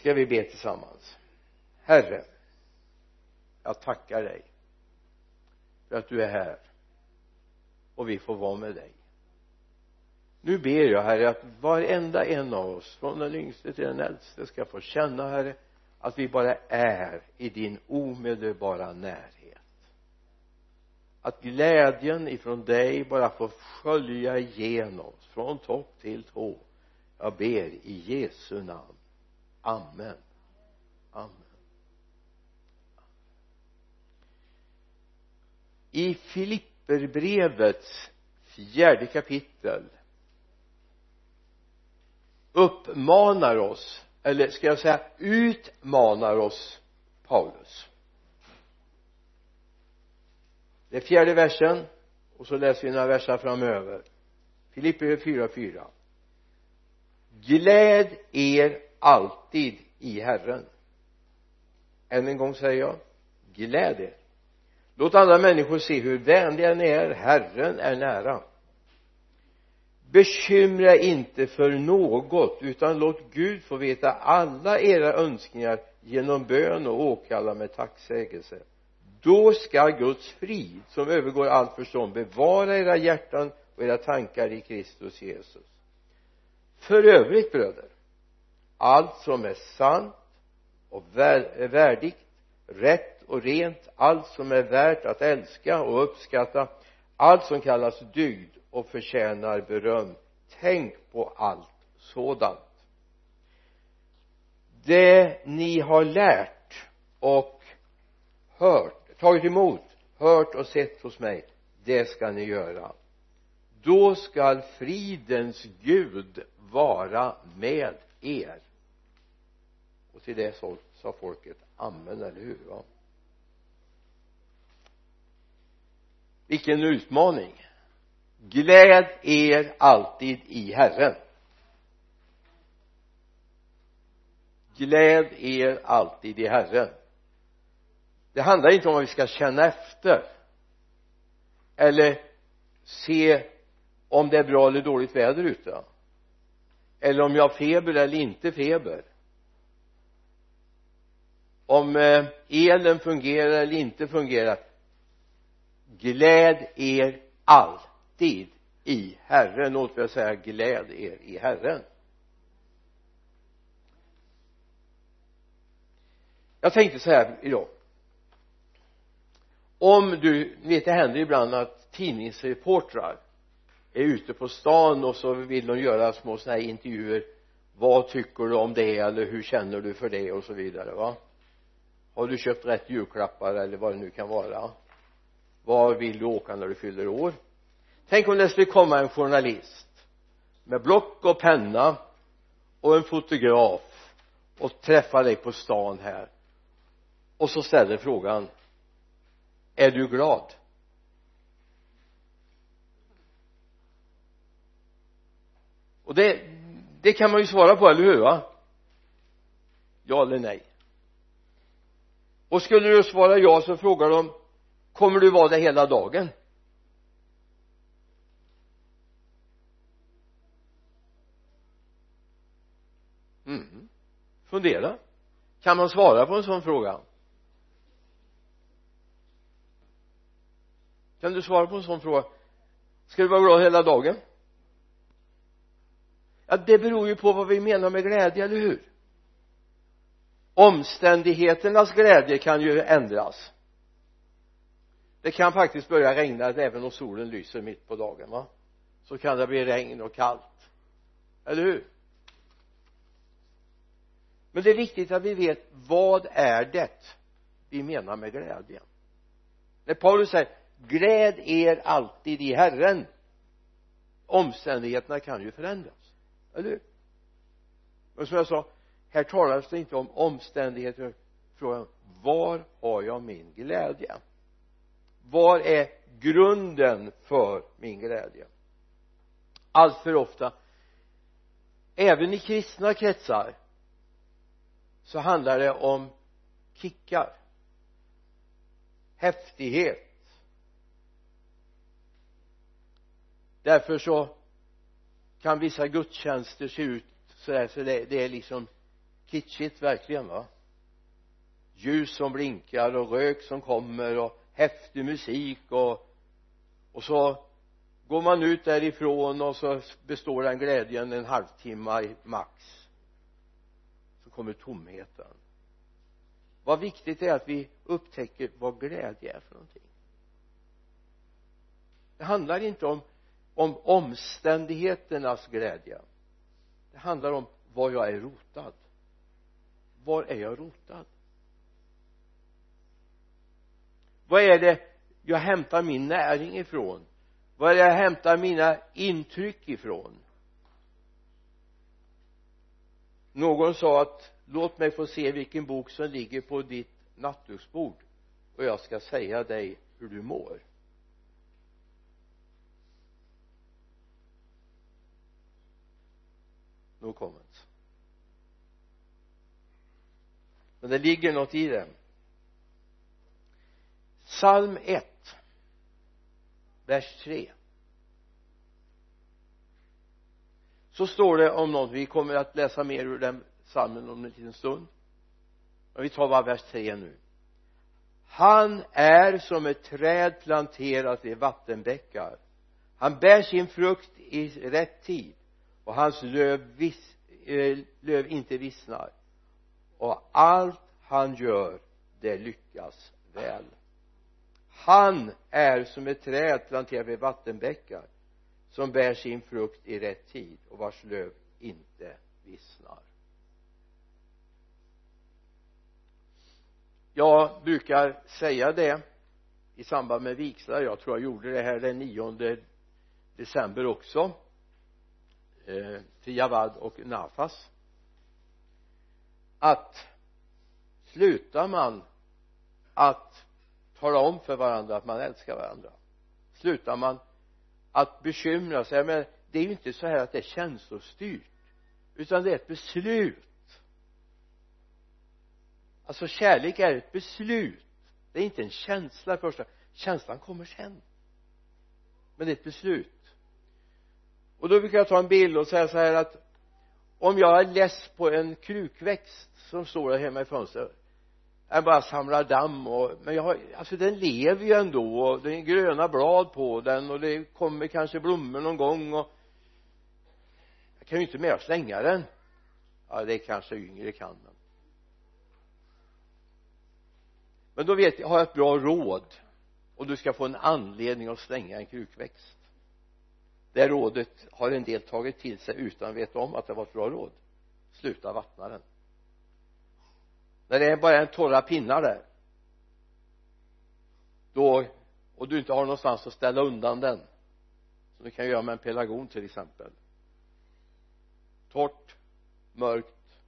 ska vi be tillsammans? Herre jag tackar dig för att du är här och vi får vara med dig. Nu ber jag herre att varenda en av oss från den yngste till den äldste ska få känna herre att vi bara är i din omedelbara närhet. Att glädjen ifrån dig bara får skölja igenom oss från topp till tå. Jag ber i Jesu namn amen. Amen. I Filipperbrevets fjärde kapitel uppmanar oss eller ska jag säga utmanar oss Paulus. Det är fjärde versen och så läser vi några verser framöver. Filipper 4,4 gläd er alltid i Herren. Än en gång säger jag gläd er. Låt andra människor se hur vänliga ni är. Herren är nära. Bekymra inte för något utan låt Gud få veta alla era önskningar genom bön och åkalla med tacksägelse. Då ska Guds frid som övergår allt förstånd bevara era hjärtan och era tankar i Kristus Jesus. För övrigt bröder allt som är sant och värdigt rätt och rent allt som är värt att älska och uppskatta allt som kallas dygd och förtjänar beröm. Tänk på allt sådant. Det ni har lärt och hört tagit emot hört och sett hos mig det ska ni göra. Då skall fridens Gud vara med er och till det så sa folket amen eller hur? Va vilken utmaning. Gläd er alltid i Herren. Gläd er alltid i Herren. Det handlar inte om vad vi ska känna efter. Eller se om det är bra eller dåligt väder ute. Eller om jag har feber eller inte feber om eh, elen fungerar eller inte fungerar. Gläd er alltid i Herren. Låt mig säga gläd er i Herren. Jag tänkte så här idag. Om du vet det händer ibland att tidningsreportrar är ute på stan och så vill de göra små sådana här intervjuer. Vad tycker du om det eller hur känner du för det och så vidare va? Har du köpt rätt julklappar eller vad det nu kan vara? Var vill du åka när du fyller år? Tänk om det skulle komma en journalist med block och penna och en fotograf och träffa dig på stan här och så ställer frågan är du glad? Och det det kan man ju svara på, eller hur va? Ja eller nej? Och skulle du svara ja så frågar de kommer du vara det hela dagen? Mm. Fundera. Kan man svara på en sån fråga? Kan du svara på en sån fråga? Ska du vara glad hela dagen? Ja det beror ju på vad vi menar med glädje, eller hur? Omständigheternas glädje kan ju ändras. Det kan faktiskt börja regna även om solen lyser mitt på dagen va? Så kan det bli regn och kallt. Eller hur? Men det är viktigt att vi vet vad är det vi menar med glädjen när Paulus säger gläd er alltid i Herren omständigheterna kan ju förändras. Eller hur? Men som jag sa här talas det inte om omständigheter. Frågan var har jag min glädje? Var är grunden för min glädje? Allt för ofta även i kristna kretsar så handlar det om kickar. Häftighet. Därför så kan vissa gudstjänster se ut så där så det, det är liksom kitschigt verkligen va? Ljus som blinkar och rök som kommer och häftig musik och och så går man ut därifrån och så består den glädjen en halvtimme max. Så kommer tomheten. Vad viktigt är att vi upptäcker vad glädje är för någonting. Det handlar inte om om omständigheternas glädje. Det handlar om var jag är rotad var är jag rotad? Vad är det jag hämtar min näring ifrån? Vad är det jag hämtar mina intryck ifrån? Någon sa att låt mig få se vilken bok som ligger på ditt nattduksbord och jag ska säga dig hur du mår. No comments men det ligger något i det. Psalm 1 vers 3 så står det om något. Vi kommer att läsa mer ur den psalmen om en liten stund. Men vi tar bara vers 3 nu. Han är som ett träd planterat i vattenbäckar. Han bär sin frukt i rätt tid och hans löv, vis, eh, löv inte vissnar och allt han gör det lyckas väl. Han är som ett träd planterat vid vattenbäckar som bär sin frukt i rätt tid och vars löv inte vissnar. Jag brukar säga det i samband med vigslar. Jag tror jag gjorde det här den 9 december också. Eh, till Javad och Nafas att slutar man att tala om för varandra att man älskar varandra? Slutar man att bekymra sig? Men det är ju inte så här att det är känslostyrt utan det är ett beslut. Alltså kärlek är ett beslut. Det är inte en känsla första känslan kommer sen. Men det är ett beslut. Och då brukar jag ta en bild och säga så här att om jag är less på en krukväxt som står där hemma i fönstret jag bara samlar damm och men jag har, alltså den lever ju ändå och det är gröna blad på den och det kommer kanske blommor någon gång och jag kan ju inte mer slänga den. Ja det kanske yngre kan men men då vet jag, har jag ett bra råd och du ska få en anledning att slänga en krukväxt? Det rådet har en del tagit till sig utan att veta om att det var ett bra råd. Sluta vattna den. När det är bara en torra pinnar där då och du inte har någonstans att ställa undan den som du kan göra med en pelargon till exempel. Torrt mörkt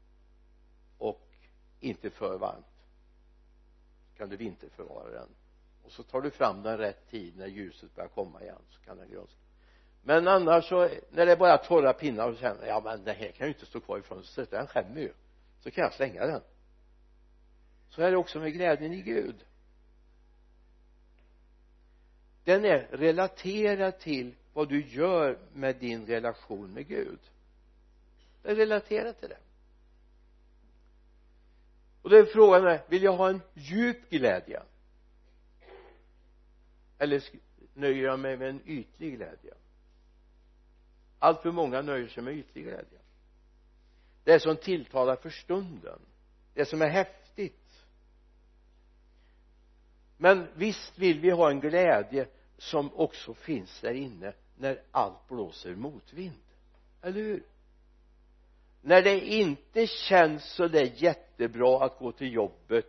och inte för varmt. Kan du vinterförvara den. Och så tar du fram den rätt tid när ljuset börjar komma igen så kan den grönska men annars så när det är bara torra pinnar och känner ja men det här kan ju inte stå kvar i fönstret den skämmer ju. Så kan jag slänga den. Så är det också med glädjen i Gud. Den är relaterad till vad du gör med din relation med Gud. Den är relaterad till det. Och då är frågan vill jag ha en djup glädje? Eller nöjer jag mig med en ytlig glädje? Allt för många nöjer sig med ytlig glädje. Det som tilltalar för stunden det som är häftigt. Men visst vill vi ha en glädje som också finns där inne när allt blåser motvind. Eller hur? När det inte känns så där jättebra att gå till jobbet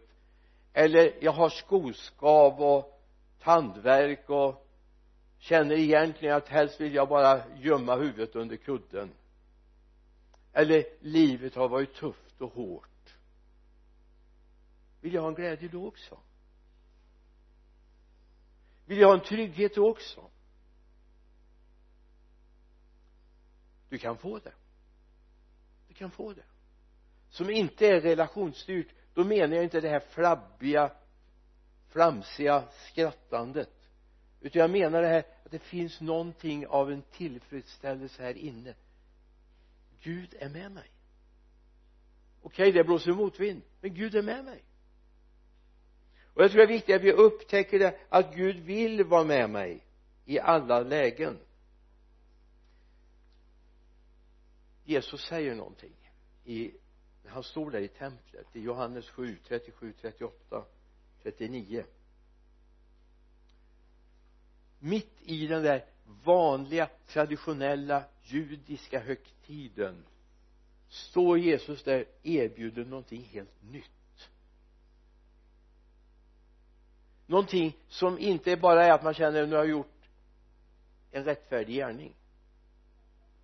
eller jag har skoskav och tandvärk och känner egentligen att helst vill jag bara gömma huvudet under kudden. Eller livet har varit tufft och hårt. Vill jag ha en glädje då också? Vill jag ha en trygghet då också? Du kan få det. Du kan få det. Som inte är relationsstyrt då menar jag inte det här flabbiga flamsiga skrattandet utan jag menar det här att det finns någonting av en tillfredsställelse här inne. Gud är med mig. Okej det blåser motvind men Gud är med mig. Och jag tror det är viktigt att vi upptäcker det att Gud vill vara med mig i alla lägen. Jesus säger någonting i när han står där i templet i Johannes 7, 37, 38, 39 mitt i den där vanliga traditionella judiska högtiden står Jesus där erbjuder någonting helt nytt. Någonting som inte bara är att man känner nu har jag gjort en rättfärdig gärning.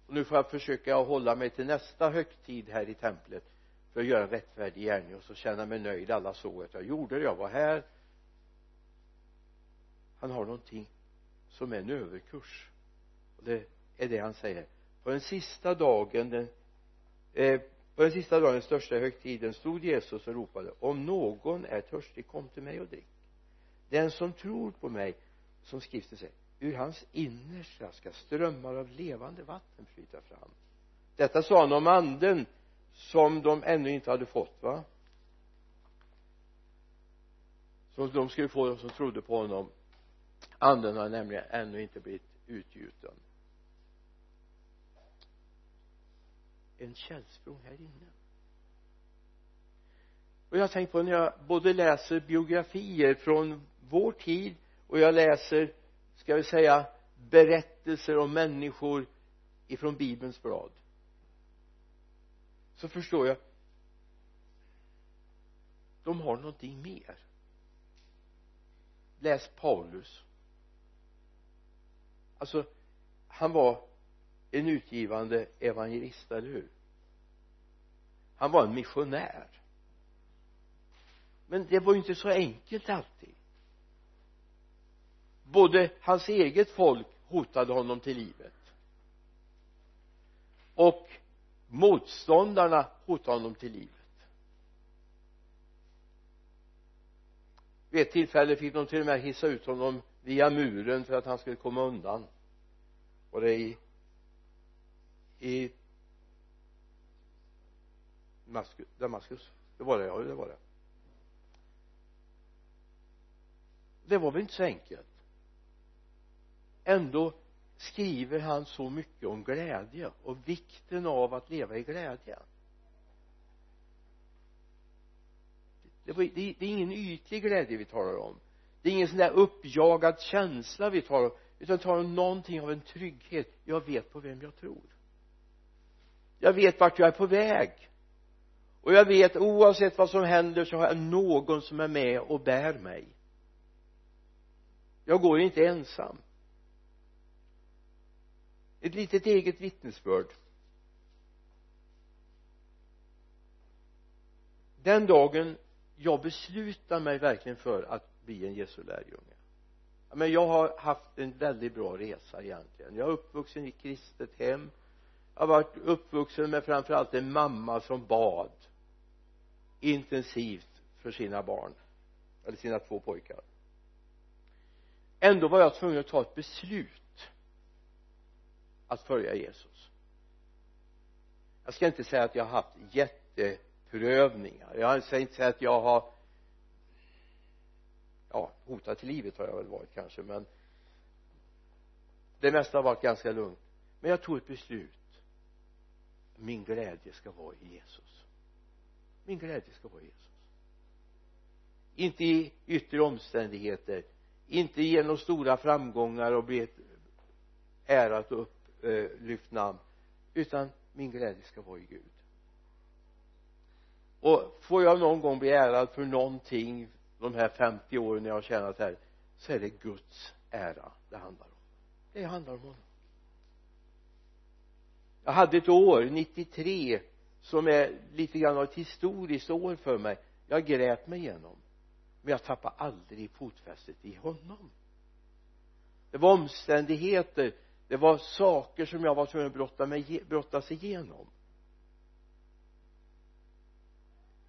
Och nu får jag försöka hålla mig till nästa högtid här i templet för att göra en rättfärdig gärning och så känna mig nöjd alla såg att jag gjorde det jag var här. Han har någonting som är en överkurs. Och det är det han säger. På den sista dagen den eh, på den sista dagen den största högtiden stod Jesus och ropade om någon är törstig kom till mig och drick. Den som tror på mig som skriften säger ur hans innersta ska strömmar av levande vatten flyta fram. Detta sa han om anden som de ännu inte hade fått va? Som de skulle få de som trodde på honom anden har nämligen ännu inte blivit utgjuten. En källsprång här inne. Och jag har tänkt på när jag både läser biografier från vår tid och jag läser ska vi säga berättelser om människor ifrån bibelns blad så förstår jag de har någonting mer. Läs Paulus alltså han var en utgivande evangelist, eller hur? Han var en missionär. Men det var ju inte så enkelt alltid. Både hans eget folk hotade honom till livet. Och motståndarna hotade honom till livet. Vid ett tillfälle fick de till och med hissa ut honom via muren för att han skulle komma undan. Och det i i Damaskus, Damaskus. Det var det ja det var det. Det var väl inte så enkelt. Ändå skriver han så mycket om glädje och vikten av att leva i glädje. Det, var, det, det är ingen ytlig glädje vi talar om det är ingen sån där uppjagad känsla vi talar om utan tar talar om någonting av en trygghet. Jag vet på vem jag tror. Jag vet vart jag är på väg. Och jag vet oavsett vad som händer så har jag någon som är med och bär mig. Jag går inte ensam. Ett litet eget vittnesbörd. Den dagen jag beslutar mig verkligen för att bli en Jesu lärjunge. Men jag har haft en väldigt bra resa egentligen. Jag är uppvuxen i kristet hem. Jag har varit uppvuxen med framförallt en mamma som bad intensivt för sina barn eller sina två pojkar. Ändå var jag tvungen att ta ett beslut att följa Jesus. Jag ska inte säga att jag har haft jätteprövningar. Jag ska inte säga att jag har ja hotad till livet har jag väl varit kanske men det mesta har varit ganska lugnt. Men jag tog ett beslut. Min glädje ska vara i Jesus. Min glädje ska vara i Jesus. Inte i yttre omständigheter. Inte genom stora framgångar och bli ett ärat och upplyft namn. Utan min glädje ska vara i Gud. Och får jag någon gång bli ärad för någonting de här 50 åren jag har tjänat här så är det Guds ära det handlar om. Det handlar om honom. Jag hade ett år 93 som är lite grann av ett historiskt år för mig. Jag grät mig igenom men jag tappade aldrig fotfästet i honom. Det var omständigheter det var saker som jag var tvungen att brotta mig, brottas igenom.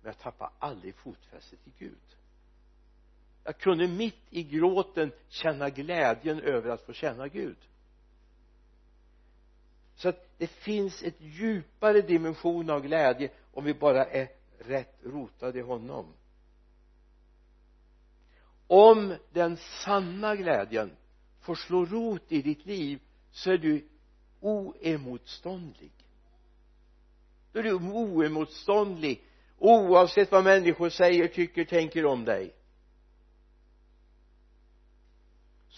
Men jag tappade aldrig fotfästet i Gud jag kunde mitt i gråten känna glädjen över att få känna Gud. Så att det finns ett djupare dimension av glädje om vi bara är rätt rotade i honom. Om den sanna glädjen får slå rot i ditt liv så är du oemotståndlig. Då är du oemotståndlig oavsett vad människor säger, tycker, tänker om dig.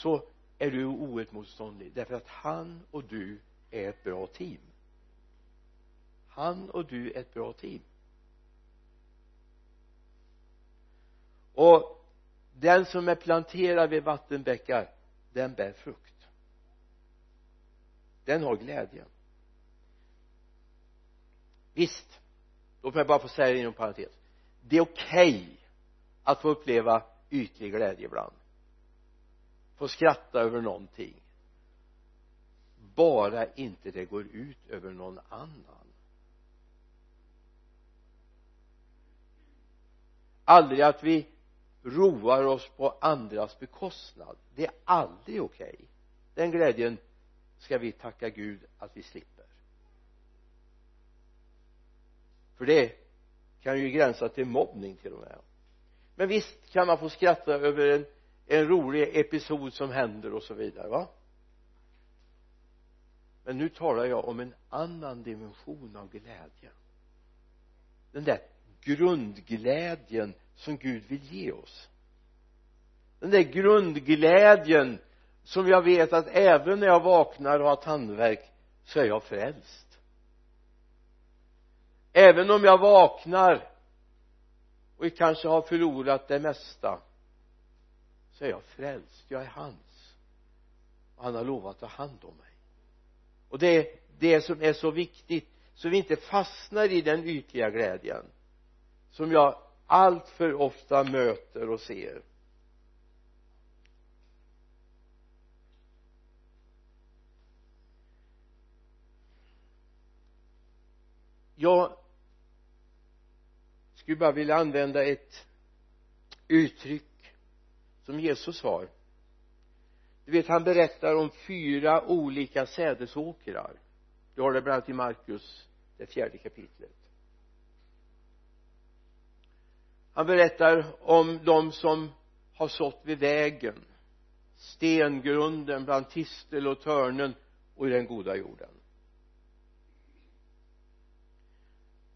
Så är du oemotståndlig därför att han och du är ett bra team. Han och du är ett bra team. Och den som är planterad vid vattenbäckar den bär frukt. Den har glädje. Visst låt mig bara få säga det inom parentes. Det är okej okay att få uppleva ytlig glädje ibland få skratta över någonting. Bara inte det går ut över någon annan. Aldrig att vi roar oss på andras bekostnad. Det är aldrig okej. Okay. den glädjen ska vi tacka Gud att vi slipper. För det kan ju gränsa till mobbning till och med. Men visst kan man få skratta över en, en rolig episod som händer och så vidare va? Men nu talar jag om en annan dimension av glädje. Den där grundglädjen som Gud vill ge oss. Den där grundglädjen som jag vet att även när jag vaknar och har tandvärk så är jag frälst. Även om jag vaknar och kanske har förlorat det mesta så är jag frälst, jag är hans. Och han har lovat att ta hand om mig. Och det är det som är så viktigt så vi inte fastnar i den ytliga glädjen som jag allt för ofta möter och ser. Jag skulle bara vilja använda ett uttryck som Jesus har du vet han berättar om fyra olika sädesåkrar. Du har det bland annat i Markus det fjärde kapitlet. Han berättar om de som har sått vid vägen stengrunden bland tistel och törnen och i den goda jorden.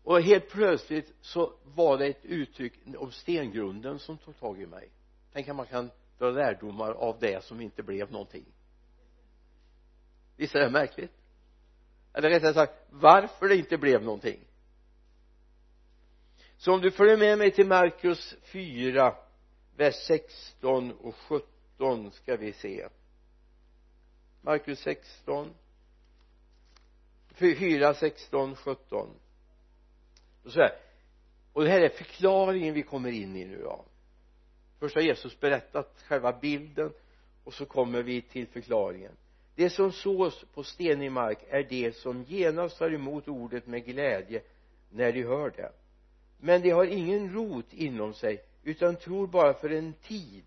Och helt plötsligt så var det ett uttryck om stengrunden som tog tag i mig tänk att man kan dra lärdomar av det som inte blev någonting. Visst är det märkligt? Eller rättare sagt varför det inte blev någonting? Så om du följer med mig till Markus 4 vers 16 och 17 ska vi se. Markus 16 4, 16, 17 och så här och det här är förklaringen vi kommer in i nu då först har Jesus berättat själva bilden och så kommer vi till förklaringen. Det som sås på stenig mark är det som genast tar emot ordet med glädje när de hör det. Men de har ingen rot inom sig utan tror bara för en tid.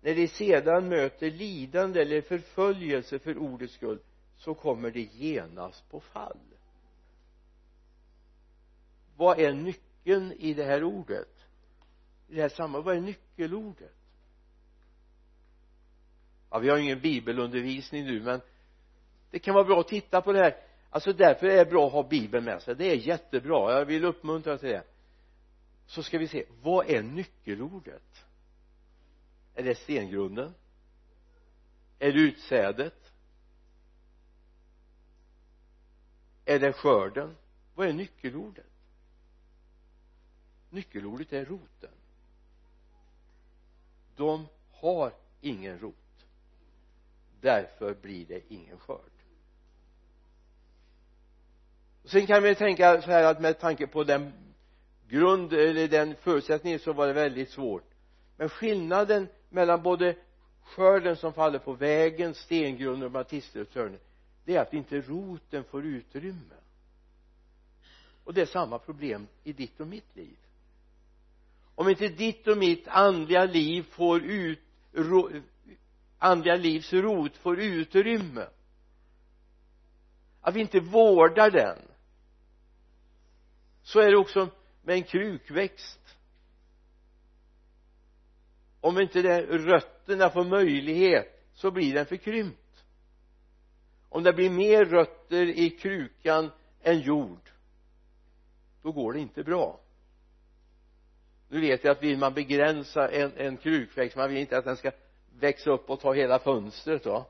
När de sedan möter lidande eller förföljelse för ordets skull så kommer de genast på fall. Vad är nyckeln i det här ordet? I det här sammanhanget vad är nyckelordet? Ja vi har ju ingen bibelundervisning nu men det kan vara bra att titta på det här. Alltså därför är det bra att ha bibeln med sig. Det är jättebra. Jag vill uppmuntra till det. Så ska vi se. Vad är nyckelordet? Är det stengrunden är det utsädet? Är det skörden? Vad är nyckelordet? Nyckelordet är roten de har ingen rot. Därför blir det ingen skörd. Sen kan vi tänka så här att med tanke på den grund eller den förutsättningen så var det väldigt svårt. Men skillnaden mellan både skörden som faller på vägen stengrunden och baptister och törnen det är att inte roten får utrymme. Och det är samma problem i ditt och mitt liv om inte ditt och mitt andliga liv får ut ro, andliga livs rot får utrymme att vi inte vårdar den så är det också med en krukväxt. Om inte det, rötterna får möjlighet så blir den förkrympt om det blir mer rötter i krukan än jord då går det inte bra nu vet jag att vill man begränsa en, en krukväxt man vill inte att den ska växa upp och ta hela fönstret va?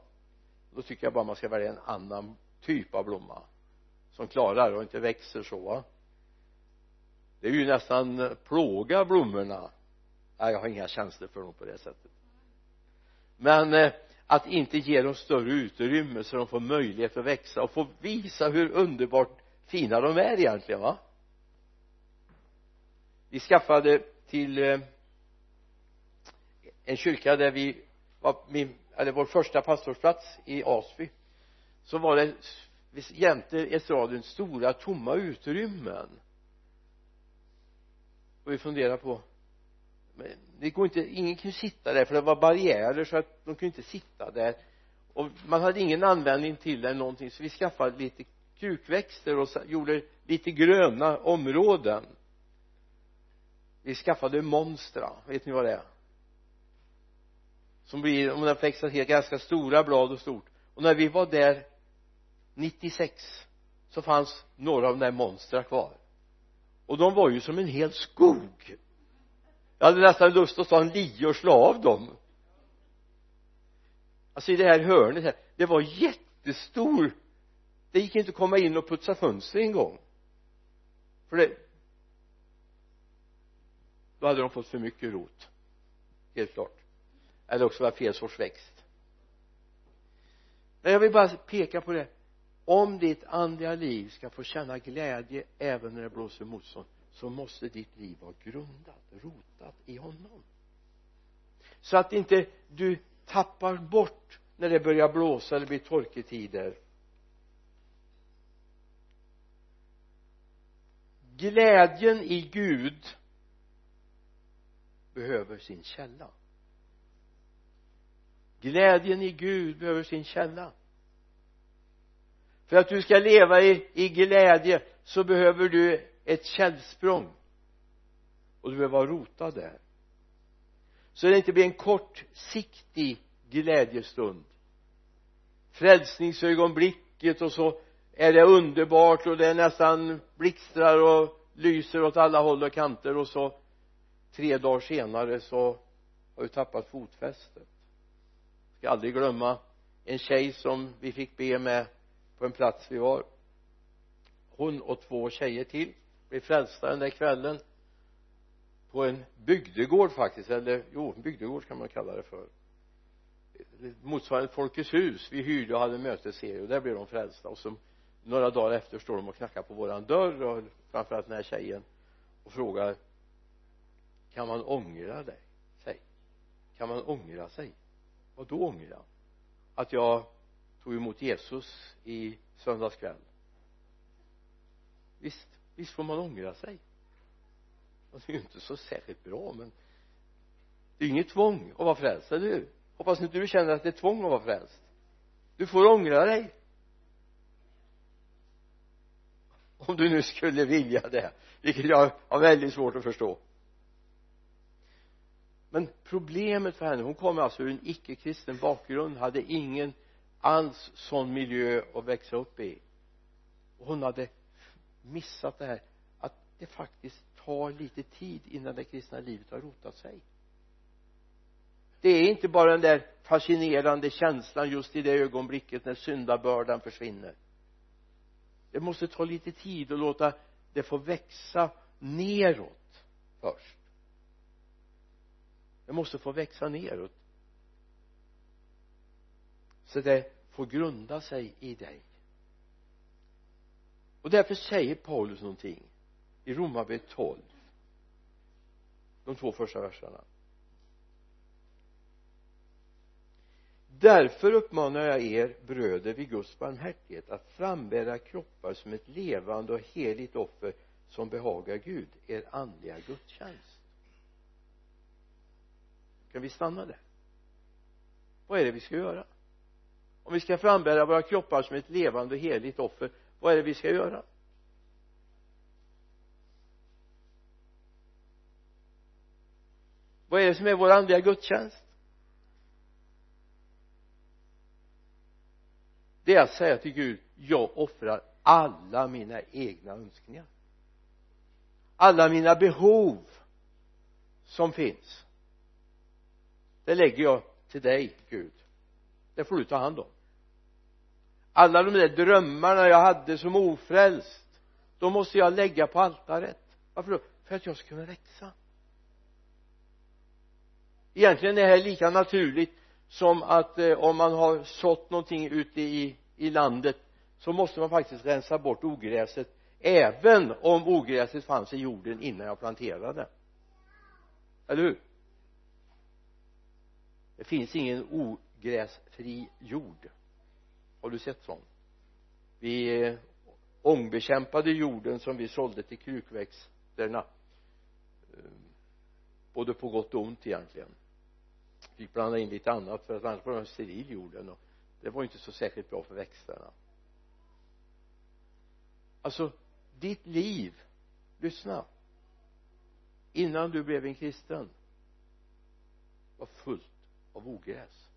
Då tycker jag bara man ska välja en annan typ av blomma som klarar och inte växer så va? Det är ju nästan plåga blommorna. Nej jag har inga känslor för dem på det sättet. Men eh, att inte ge dem större utrymme så de får möjlighet att växa och få visa hur underbart fina de är egentligen va? Vi skaffade till eh, en kyrka där vi var min, eller vår första pastorsplats i Asby. Så var det jämte estraden stora tomma utrymmen. Och vi funderade på men det går inte, ingen kunde sitta där för det var barriärer så att de kunde inte sitta där. Och man hade ingen användning till det eller någonting så vi skaffade lite krukväxter och gjorde lite gröna områden vi skaffade monstra vet ni vad det är? Som blir, om den växer helt ganska stora blad och stort. Och när vi var där 96 så fanns några av de där monstra kvar. Och de var ju som en hel skog. Jag hade nästan lust att ta en lie och slå av dem. Alltså i det här hörnet här det var jättestor. Det gick inte att komma in och putsa fönster en gång. För det då hade de fått för mycket rot. Helt klart. Eller också var det fel sorts växt men jag vill bara peka på det. Om ditt andliga liv ska få känna glädje även när det blåser motstånd så måste ditt liv vara grundat, rotat i honom. Så att inte du tappar bort när det börjar blåsa eller blir torketider. Glädjen i Gud behöver sin källa. Glädjen i Gud behöver sin källa. För att du ska leva i, i glädje så behöver du ett källsprång. Och du behöver vara rotad där. Så det inte blir en kortsiktig glädjestund. Frälsningsögonblicket och så är det underbart och det är nästan blixtrar och lyser åt alla håll och kanter och så tre dagar senare så har vi tappat fotfästet. Jag ska aldrig glömma en tjej som vi fick be med på en plats vi var. Hon och två tjejer till blev frälsta den där kvällen på en bygdegård faktiskt eller jo bygdegård kan man kalla det för. Motsvarande Folkets hus. Vi hyrde och hade mötesserie och där blev de frälsta. Och så några dagar efter står de och knackar på våran dörr och framförallt den här tjejen och frågar kan man ångra dig? Sig kan man ångra sig? Vad då ångra? Att jag tog emot Jesus i söndags kväll? Visst visst får man ångra sig. Det är ju inte så särskilt bra men det är inget tvång att vara frälst, eller hur? Hoppas inte du känner att det är tvång att vara frälst. Du får ångra dig. Om du nu skulle vilja det vilket jag har väldigt svårt att förstå men problemet för henne hon kommer alltså ur en icke-kristen bakgrund hade ingen alls sån miljö att växa upp i. Och hon hade missat det här att det faktiskt tar lite tid innan det kristna livet har rotat sig. Det är inte bara den där fascinerande känslan just i det ögonblicket när syndabördan försvinner. Det måste ta lite tid och låta det få växa neråt först det måste få växa neråt. Så det får grunda sig i dig. Och därför säger Paulus någonting i Romarbrevet 12 de två första verserna. Därför uppmanar jag er bröder vid Guds barmhärtighet att frambära kroppar som ett levande och heligt offer som behagar Gud er andliga gudstjänst kan vi stanna där? Vad är det vi ska göra? Om vi ska frambära våra kroppar som ett levande och heligt offer vad är det vi ska göra? Vad är det som är vår andliga gudstjänst? Det är att säga till Gud jag offrar alla mina egna önskningar. Alla mina behov som finns det lägger jag till dig Gud. Det får du ta hand om. Alla de där drömmarna jag hade som ofrälst de måste jag lägga på altaret. Varför då? För att jag ska kunna växa. Egentligen är det här lika naturligt som att eh, om man har sått någonting ute i, i landet så måste man faktiskt rensa bort ogräset även om ogräset fanns i jorden innan jag planterade. Eller hur? Det finns ingen ogräsfri jord. Har du sett sån? Vi eh, ångbekämpade jorden som vi sålde till krukväxterna. Ehm, både på gott och ont egentligen. Fick blanda in lite annat för att annars var det steril jorden och det var inte så särskilt bra för växterna. Alltså ditt liv lyssna. Innan du blev en kristen var fullt av ogräs.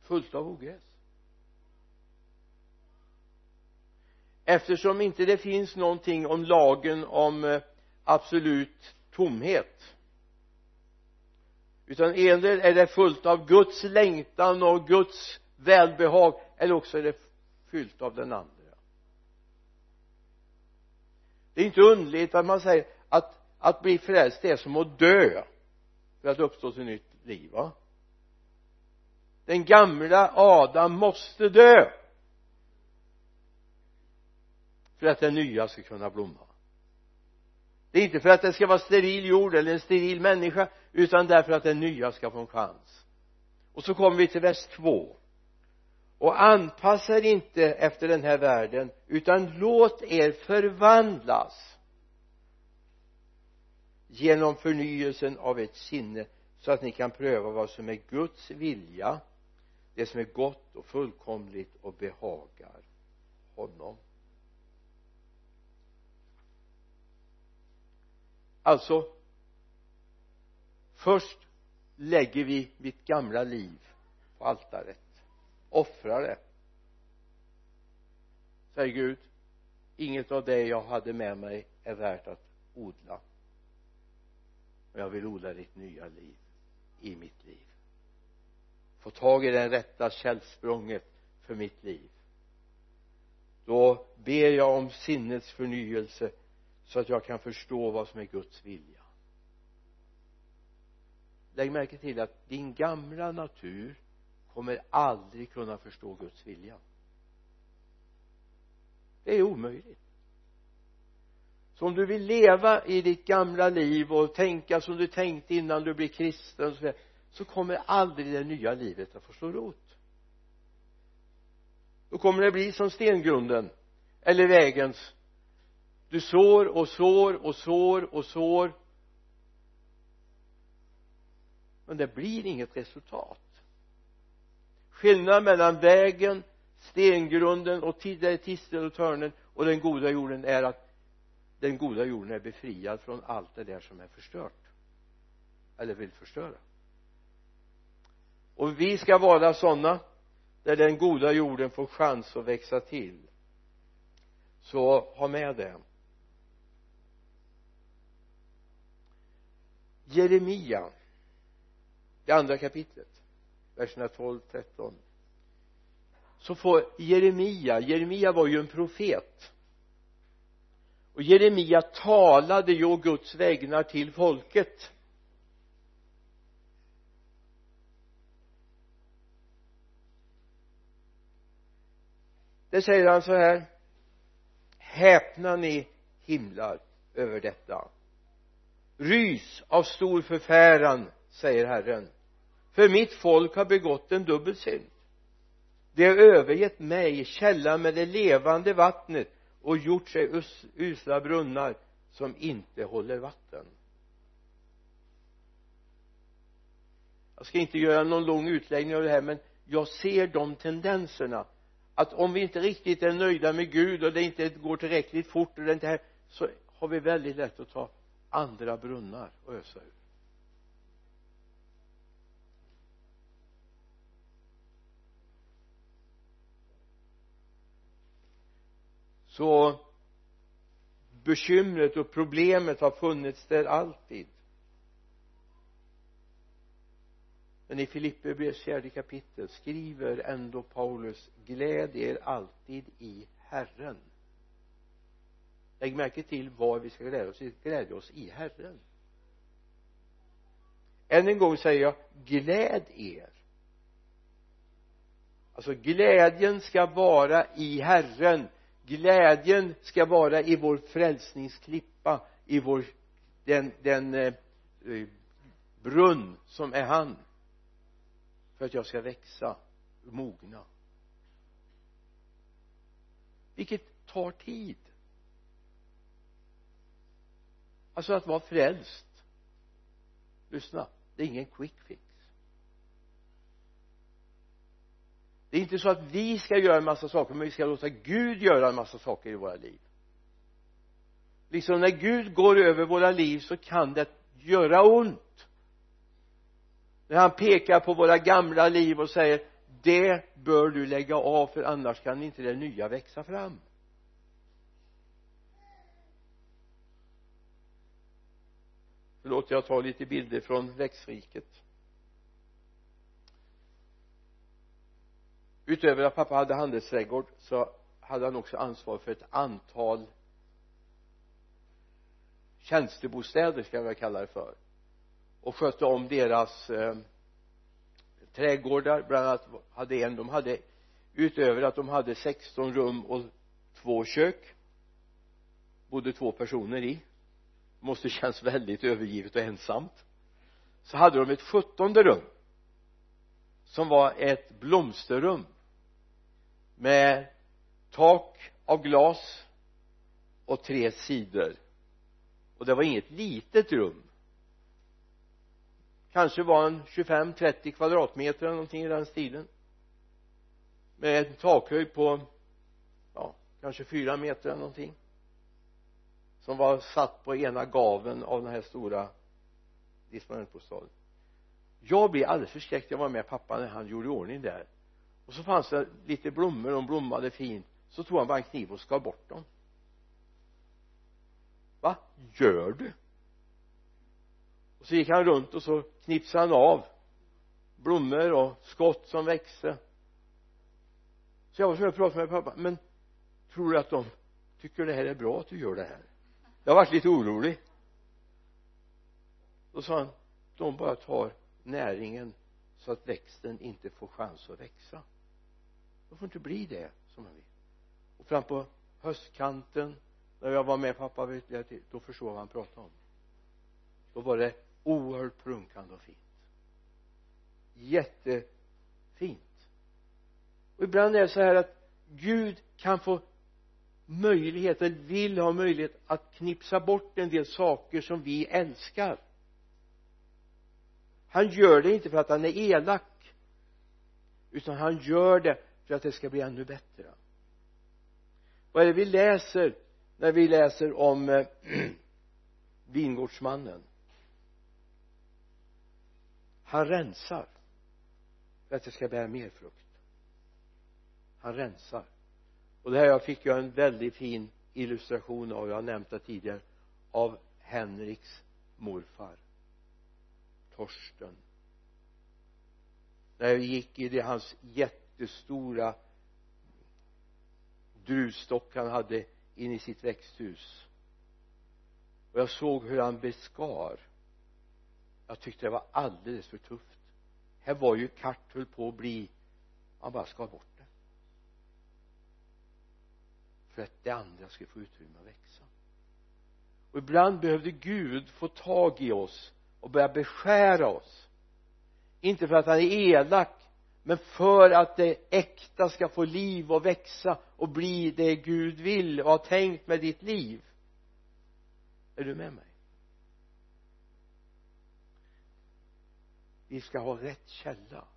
Fullt av ogräs. Eftersom inte det finns någonting om lagen om eh, absolut tomhet utan endera är det fullt av Guds längtan och Guds välbehag eller också är det fyllt av den andra. Det är inte underligt att man säger att att bli frälst är som att dö för att uppstå till nytt liv va? Den gamla Adam måste dö för att den nya ska kunna blomma. Det är inte för att det ska vara steril jord eller en steril människa utan därför att den nya ska få en chans. Och så kommer vi till vers 2 och anpassa er inte efter den här världen utan låt er förvandlas genom förnyelsen av ett sinne så att ni kan pröva vad som är Guds vilja det som är gott och fullkomligt och behagar honom. Alltså först lägger vi mitt gamla liv på altaret offrar det. Säger Gud inget av det jag hade med mig är värt att odla och jag vill odla ditt nya liv i mitt liv. Få tag i det rätta källsprånget för mitt liv. Då ber jag om sinnets förnyelse så att jag kan förstå vad som är Guds vilja. Lägg märke till att din gamla natur kommer aldrig kunna förstå Guds vilja. Det är omöjligt så om du vill leva i ditt gamla liv och tänka som du tänkte innan du blev kristen så, så kommer aldrig det nya livet att få slå rot. Då kommer det bli som stengrunden eller vägens. Du sår och sår och sår och sår. Men det blir inget resultat. Skillnaden mellan vägen stengrunden och tidigare tistel och törnen och den goda jorden är att den goda jorden är befriad från allt det där som är förstört. Eller vill förstöra. Och vi ska vara sådana där den goda jorden får chans att växa till. Så ha med det. Jeremia det andra kapitlet verserna 12, 13 så får Jeremia, Jeremia var ju en profet och Jeremia talade ju Guds vägnar till folket. Det säger han så här. Häpna ni himlar över detta. Rys av stor förfäran säger Herren. För mitt folk har begått en dubbel synd de har övergett mig källan med det levande vattnet och gjort sig us usla brunnar som inte håller vatten. Jag ska inte göra någon lång utläggning av det här men jag ser de tendenserna. Att om vi inte riktigt är nöjda med Gud och det inte går tillräckligt fort och det inte här så har vi väldigt lätt att ta andra brunnar och ösa ur så bekymret och problemet har funnits där alltid. Men i Filipperbrevets fjärde kapitel skriver ändå Paulus gläd er alltid i Herren. Lägg märke till vad vi ska glädja oss i. Glädja oss i Herren. Än en gång säger jag gläd er. Alltså glädjen ska vara i Herren glädjen ska vara i vår frälsningsklippa i vår den, den eh, eh, brunn som är han. För att jag ska växa och mogna. Vilket tar tid. Alltså att vara frälst. Lyssna det är ingen quick fix. Det är inte så att vi ska göra en massa saker men vi ska låta Gud göra en massa saker i våra liv. Liksom när Gud går över våra liv så kan det göra ont. När han pekar på våra gamla liv och säger det bör du lägga av för annars kan inte det nya växa fram. Förlåt jag tar lite bilder från växtriket. Utöver att pappa hade handelsträdgård så hade han också ansvar för ett antal tjänstebostäder ska jag väl kalla det för och skötte om deras eh, trädgårdar. Bland annat hade en de hade utöver att de hade 16 rum och två kök bodde två personer i måste känns väldigt övergivet och ensamt så hade de ett sjuttonde rum som var ett blomsterrum med tak av glas och tre sidor. Och det var inget litet rum. Kanske var en 25-30 kvadratmeter eller någonting i den stilen. Med en takhöjd på ja kanske fyra meter eller någonting. Som var satt på ena gaven av den här stora disponentbostaden jag blev alldeles förskräckt. Jag var med pappa när han gjorde i ordning där och så fanns det lite blommor de blommade fint. Så tog han bara en kniv och skar bort dem. Va? Gör du? Och så gick han runt och så knipsade han av blommor och skott som växte. Så jag var tvungen att prata med pappa. Men tror du att de tycker det här är bra att du gör det här? Jag varit lite orolig. Då sa han de bara tar näringen så att växten inte får chans att växa de får inte bli det som man vill. Och fram på höstkanten när jag var med pappa vid då förstod jag vad han pratade om då var det oerhört prunkande och fint. Jättefint. Och ibland är det så här att Gud kan få möjlighet eller vill ha möjlighet att knipsa bort en del saker som vi älskar. Han gör det inte för att han är elak utan han gör det för att det ska bli ännu bättre. Vad är det vi läser när vi läser om eh, vingårdsmannen? Han rensar för att det ska bära mer frukt. Han rensar. Och det här fick jag en väldigt fin illustration av jag har nämnt det tidigare av Henriks morfar Torsten. När jag gick i det hans jättestora druvstock han hade in i sitt växthus. Och jag såg hur han beskar. Jag tyckte det var alldeles för tufft. Här var ju kart höll på att bli han bara skar bort det. För att det andra skulle få utrymme att växa. Och ibland behövde Gud få tag i oss och börja beskära oss. Inte för att han är elak men för att det äkta ska få liv och växa och bli det Gud vill och har tänkt med ditt liv. Är du med mig? Vi ska ha rätt källa.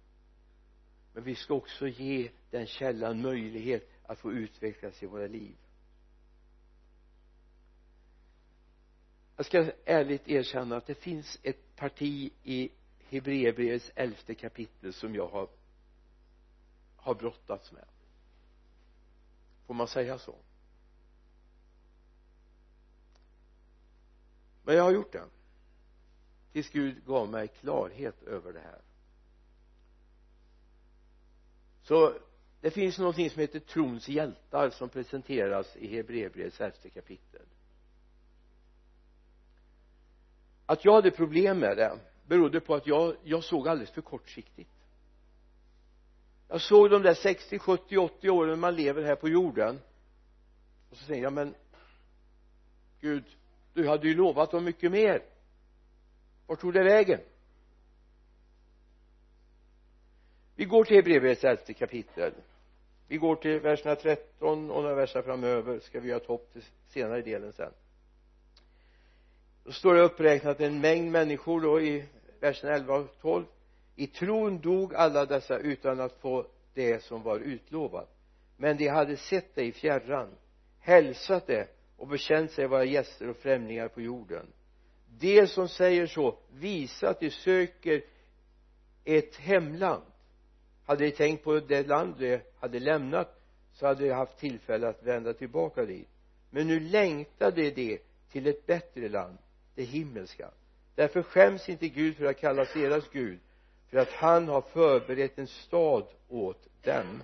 Men vi ska också ge den källan möjlighet att få utvecklas i våra liv. Jag ska ärligt erkänna att det finns ett parti i Hebreerbrevets elfte kapitel som jag har har brottats med. Får man säga så? Men jag har gjort det. Tills Gud gav mig klarhet över det här. Så det finns någonting som heter trons hjältar som presenteras i Hebreerbrevets elfte kapitel. Att jag hade problem med det berodde på att jag, jag såg alldeles för kortsiktigt jag såg de där 60, 70, 80 åren man lever här på jorden. Och så säger jag men Gud du hade ju lovat dem mycket mer. Vart tog det vägen? Vi går till Hebreerbrevets elfte kapitel. Vi går till verserna 13 och några verser framöver ska vi göra ett hopp till senare delen sen. Då står det uppräknat en mängd människor då i verserna 11 och 12 i tron dog alla dessa utan att få det som var utlovat. Men de hade sett det i fjärran hälsat det och bekänt sig vara gäster och främlingar på jorden. De som säger så visa att de söker ett hemland. Hade de tänkt på det land de hade lämnat så hade de haft tillfälle att vända tillbaka dit. Men nu längtade de till ett bättre land det himmelska. Därför skäms inte Gud för att kallas deras Gud för att han har förberett en stad åt dem.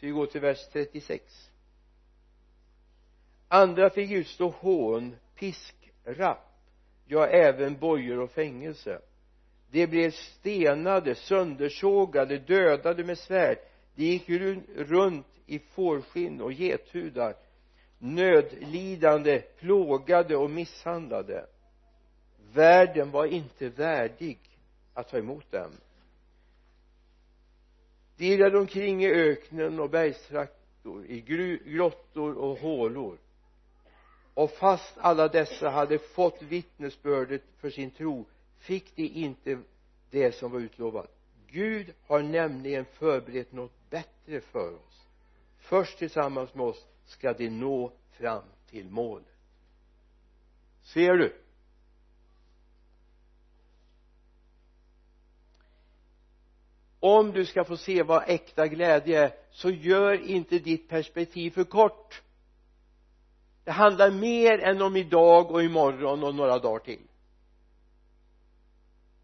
Så vi går till vers 36 andra fick utstå hån, pisk, rapp ja även bojor och fängelse. De blev stenade, söndersågade, dödade med svärd. De gick runt i fårskinn och gethudar. Nödlidande, plågade och misshandlade världen var inte värdig att ta emot dem de irrade omkring i öknen och bergstraktor i grottor och hålor. Och fast alla dessa hade fått vittnesbördet för sin tro fick de inte det som var utlovat. Gud har nämligen förberett något bättre för oss. Först tillsammans med oss ska de nå fram till målet. Ser du? Om du ska få se vad äkta glädje är så gör inte ditt perspektiv för kort. Det handlar mer än om idag och imorgon och några dagar till.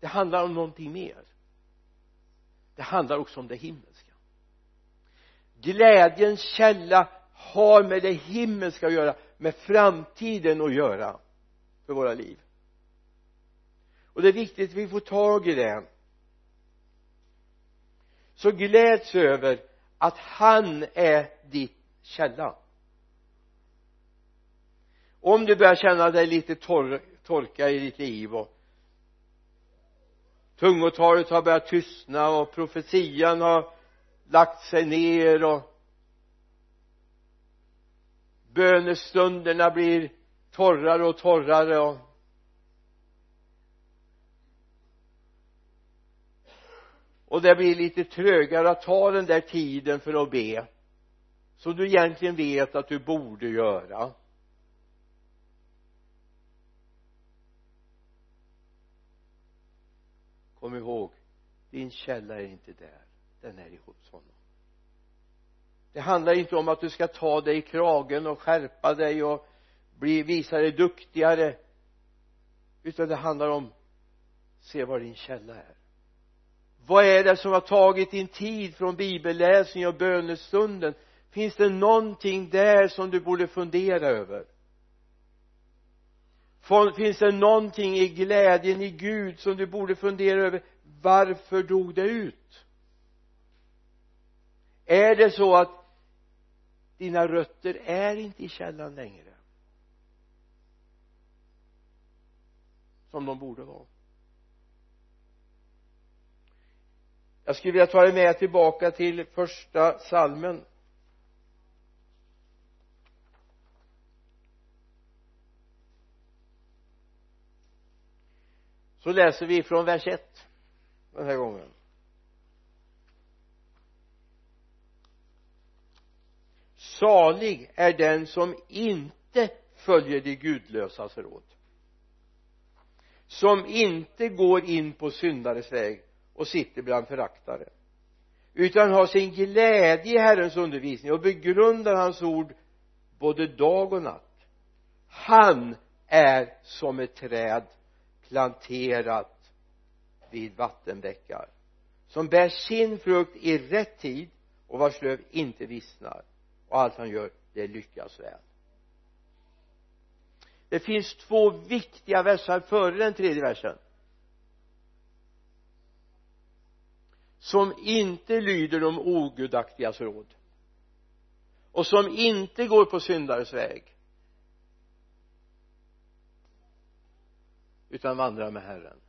Det handlar om någonting mer. Det handlar också om det himmelska. Glädjens källa har med det himmelska att göra med framtiden att göra för våra liv. Och det är viktigt att vi får tag i det så gläds över att han är ditt källa om du börjar känna dig lite torr, torka i ditt liv och tungotalet har börjat tystna och profetian har lagt sig ner och bönestunderna blir torrare och torrare och och det blir lite trögare att ta den där tiden för att be. Som du egentligen vet att du borde göra. Kom ihåg din källa är inte där. Den är hos honom. Det handlar inte om att du ska ta dig i kragen och skärpa dig och bli, visa dig duktigare. Utan det handlar om se var din källa är vad är det som har tagit din tid från bibelläsning och bönestunden? Finns det någonting där som du borde fundera över? Finns det någonting i glädjen i Gud som du borde fundera över? Varför dog det ut? Är det så att dina rötter är inte i källan längre? Som de borde vara. Jag skulle vilja ta dig med tillbaka till första salmen. Så läser vi från vers 1 den här gången. Salig är den som inte följer de gudlösas råd som inte går in på syndares väg och sitter bland föraktare. Utan har sin glädje i Herrens undervisning och begrundar hans ord både dag och natt. Han är som ett träd planterat vid vattenbäckar som bär sin frukt i rätt tid och vars löv inte vissnar och allt han gör det lyckas väl. Det finns två viktiga versar före den tredje versen. Som inte lyder de ogudaktigas råd och som inte går på syndares väg utan vandrar med Herren.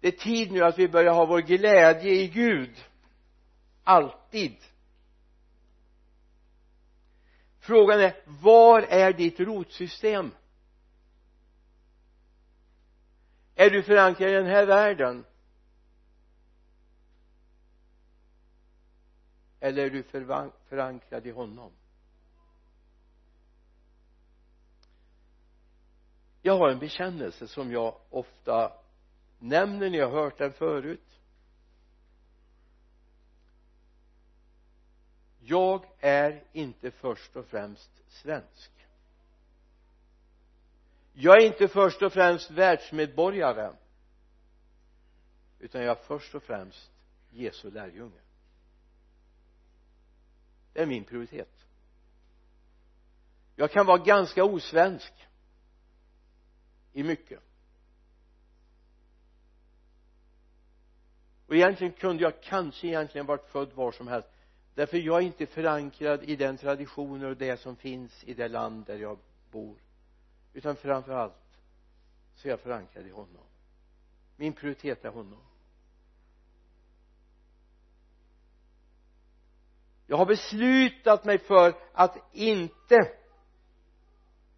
Det är tid nu att vi börjar ha vår glädje i Gud. Alltid. Frågan är var är ditt rotsystem? Är du förankrad i den här världen? Eller är du förankrad i honom? Jag har en bekännelse som jag ofta nämner ni har hört den förut. Jag är inte först och främst svensk jag är inte först och främst världsmedborgare utan jag är först och främst Jesu lärjunge. Det är min prioritet. Jag kan vara ganska osvensk i mycket. Och egentligen kunde jag kanske egentligen varit född var som helst därför jag är inte förankrad i den traditioner och det som finns i det land där jag bor utan framför allt så är jag förankrad i honom. Min prioritet är honom. Jag har beslutat mig för att inte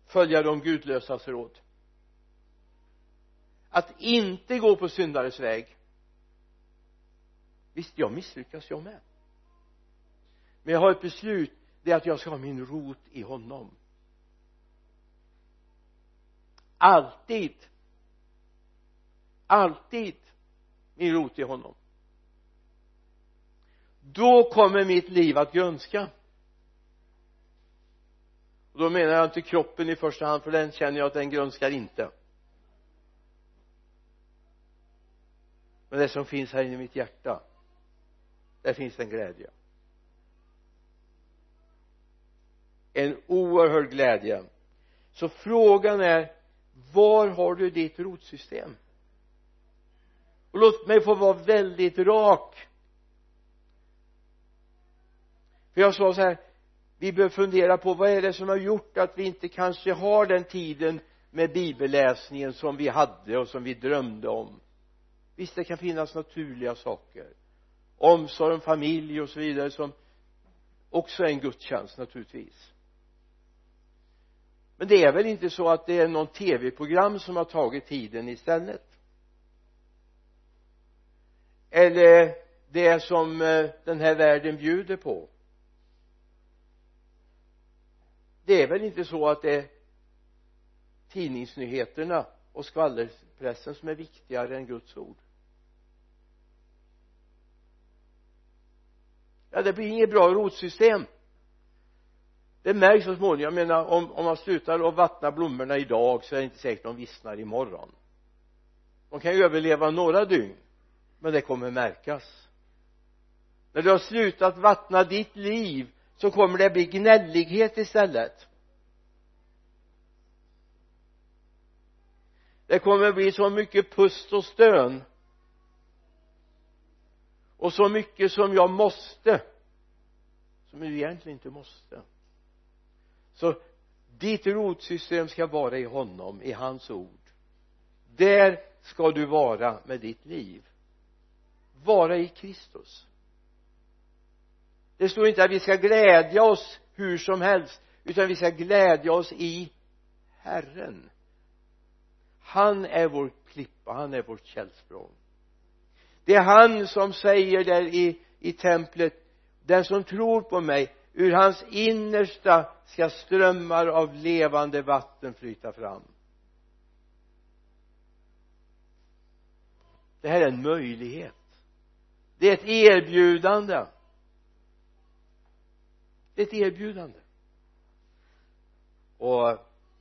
följa de gudlösas råd. Att inte gå på syndares väg. Visst jag misslyckas jag med. Men jag har ett beslut det är att jag ska ha min rot i honom alltid. Alltid min rot i honom. Då kommer mitt liv att grönska. Och då menar jag inte kroppen i första hand för den känner jag att den grönskar inte. Men det som finns här inne i mitt hjärta där finns en glädje. En oerhörd glädje. Så frågan är var har du ditt rotsystem? Och låt mig få vara väldigt rak. För jag sa så här vi bör fundera på vad är det som har gjort att vi inte kanske har den tiden med bibelläsningen som vi hade och som vi drömde om. Visst det kan finnas naturliga saker. Omsorg om familj och så vidare som också är en gudstjänst naturligtvis men det är väl inte så att det är någon tv-program som har tagit tiden istället? Eller det som eh, den här världen bjuder på? Det är väl inte så att det är tidningsnyheterna och skvallerpressen som är viktigare än Guds ord? Ja det blir inget bra rotsystem det märks så småningom. Jag menar om, om man slutar att vattna blommorna idag så är det inte säkert de vissnar imorgon. De kan ju överleva några dygn men det kommer märkas. När du har slutat vattna ditt liv så kommer det bli gnällighet istället. Det kommer bli så mycket pust och stön. Och så mycket som jag måste. Som du egentligen inte måste så ditt rotsystem ska vara i honom, i hans ord. Där ska du vara med ditt liv. Vara i Kristus. Det står inte att vi ska glädja oss hur som helst utan vi ska glädja oss i Herren. Han är vår klippa, han är vårt källsprång. Det är han som säger där i, i templet den som tror på mig ur hans innersta ska strömmar av levande vatten flyta fram. Det här är en möjlighet. Det är ett erbjudande. Det är ett erbjudande. Och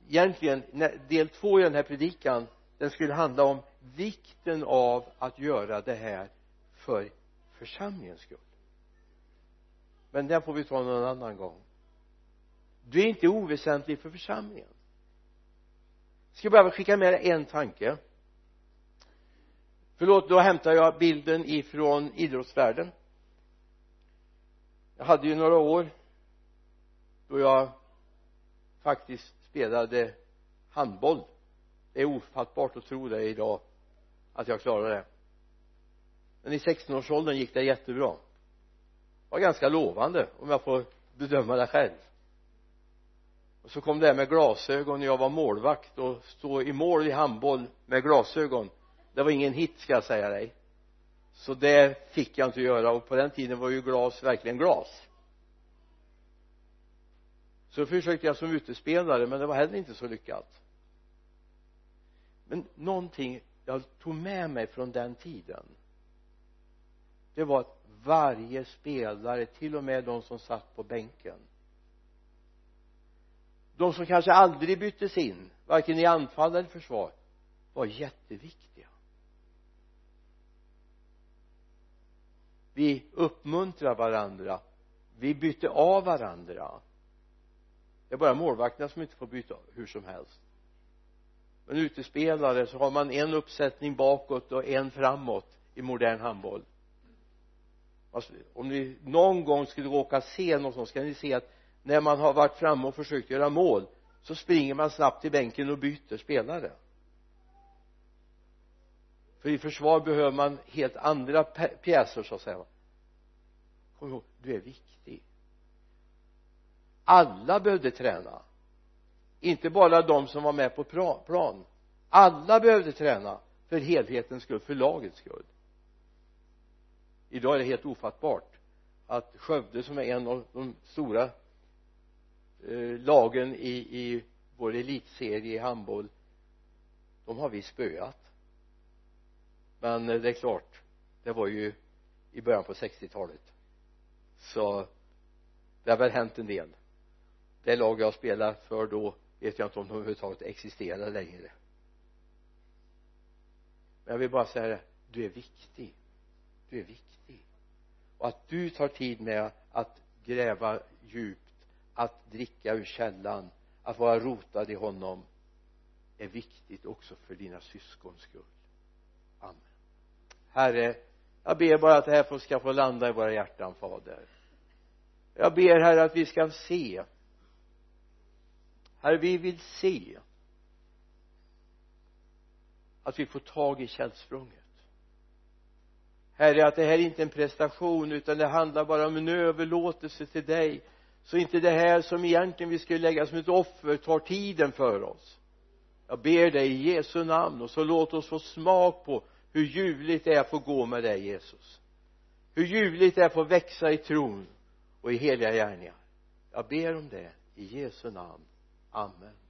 egentligen del två i den här predikan den skulle handla om vikten av att göra det här för församlingens skull men den får vi ta någon annan gång. Du är inte oväsentlig för församlingen. Jag ska bara skicka med dig en tanke. Förlåt då hämtar jag bilden ifrån idrottsvärlden. Jag hade ju några år då jag faktiskt spelade handboll. Det är ofattbart att tro det idag att jag klarade det. Men i 16-årsåldern gick det jättebra var ganska lovande om jag får bedöma det själv. Och så kom det här med glasögon när jag var målvakt och stå i mål i handboll med glasögon. Det var ingen hit ska jag säga dig. Så det fick jag inte göra och på den tiden var ju glas verkligen glas. Så försökte jag som utespelare men det var heller inte så lyckat. Men någonting jag tog med mig från den tiden det var att varje spelare till och med de som satt på bänken. De som kanske aldrig byttes in varken i anfall eller försvar var jätteviktiga. Vi uppmuntrar varandra. Vi bytte av varandra. Det är bara målvakterna som inte får byta hur som helst. Men utespelare så har man en uppsättning bakåt och en framåt i modern handboll alltså, om ni någon gång skulle råka se något sånt ska ni se att när man har varit framme och försökt göra mål så springer man snabbt till bänken och byter spelare. För i försvar behöver man helt andra pjäser så att säga. Kom ihåg du är viktig. Alla behövde träna. Inte bara de som var med på plan. Alla behövde träna för helhetens skull, för lagets skull idag är det helt ofattbart att Skövde som är en av de stora eh, lagen i, i vår elitserie i handboll de har vi spöat. Men eh, det är klart det var ju i början på 60-talet så det har väl hänt en del. Det lag jag spelade för då vet jag inte om de överhuvudtaget existerar längre. Men jag vill bara säga det du är viktig du är viktig. Och att du tar tid med att gräva djupt att dricka ur källan att vara rotad i honom är viktigt också för dina syskons skull. Amen. Herre jag ber bara att det här ska få landa i våra hjärtan fader. Jag ber herre att vi ska se. Herre vi vill se att vi får tag i källsprånget herre att det här är inte en prestation utan det handlar bara om en överlåtelse till dig. Så inte det här som egentligen vi skulle lägga som ett offer tar tiden för oss. Jag ber dig i Jesu namn och så låt oss få smak på hur ljuvligt det är att få gå med dig Jesus. Hur ljuvligt det är att få växa i tron och i heliga gärningar. Jag ber om det i Jesu namn. Amen.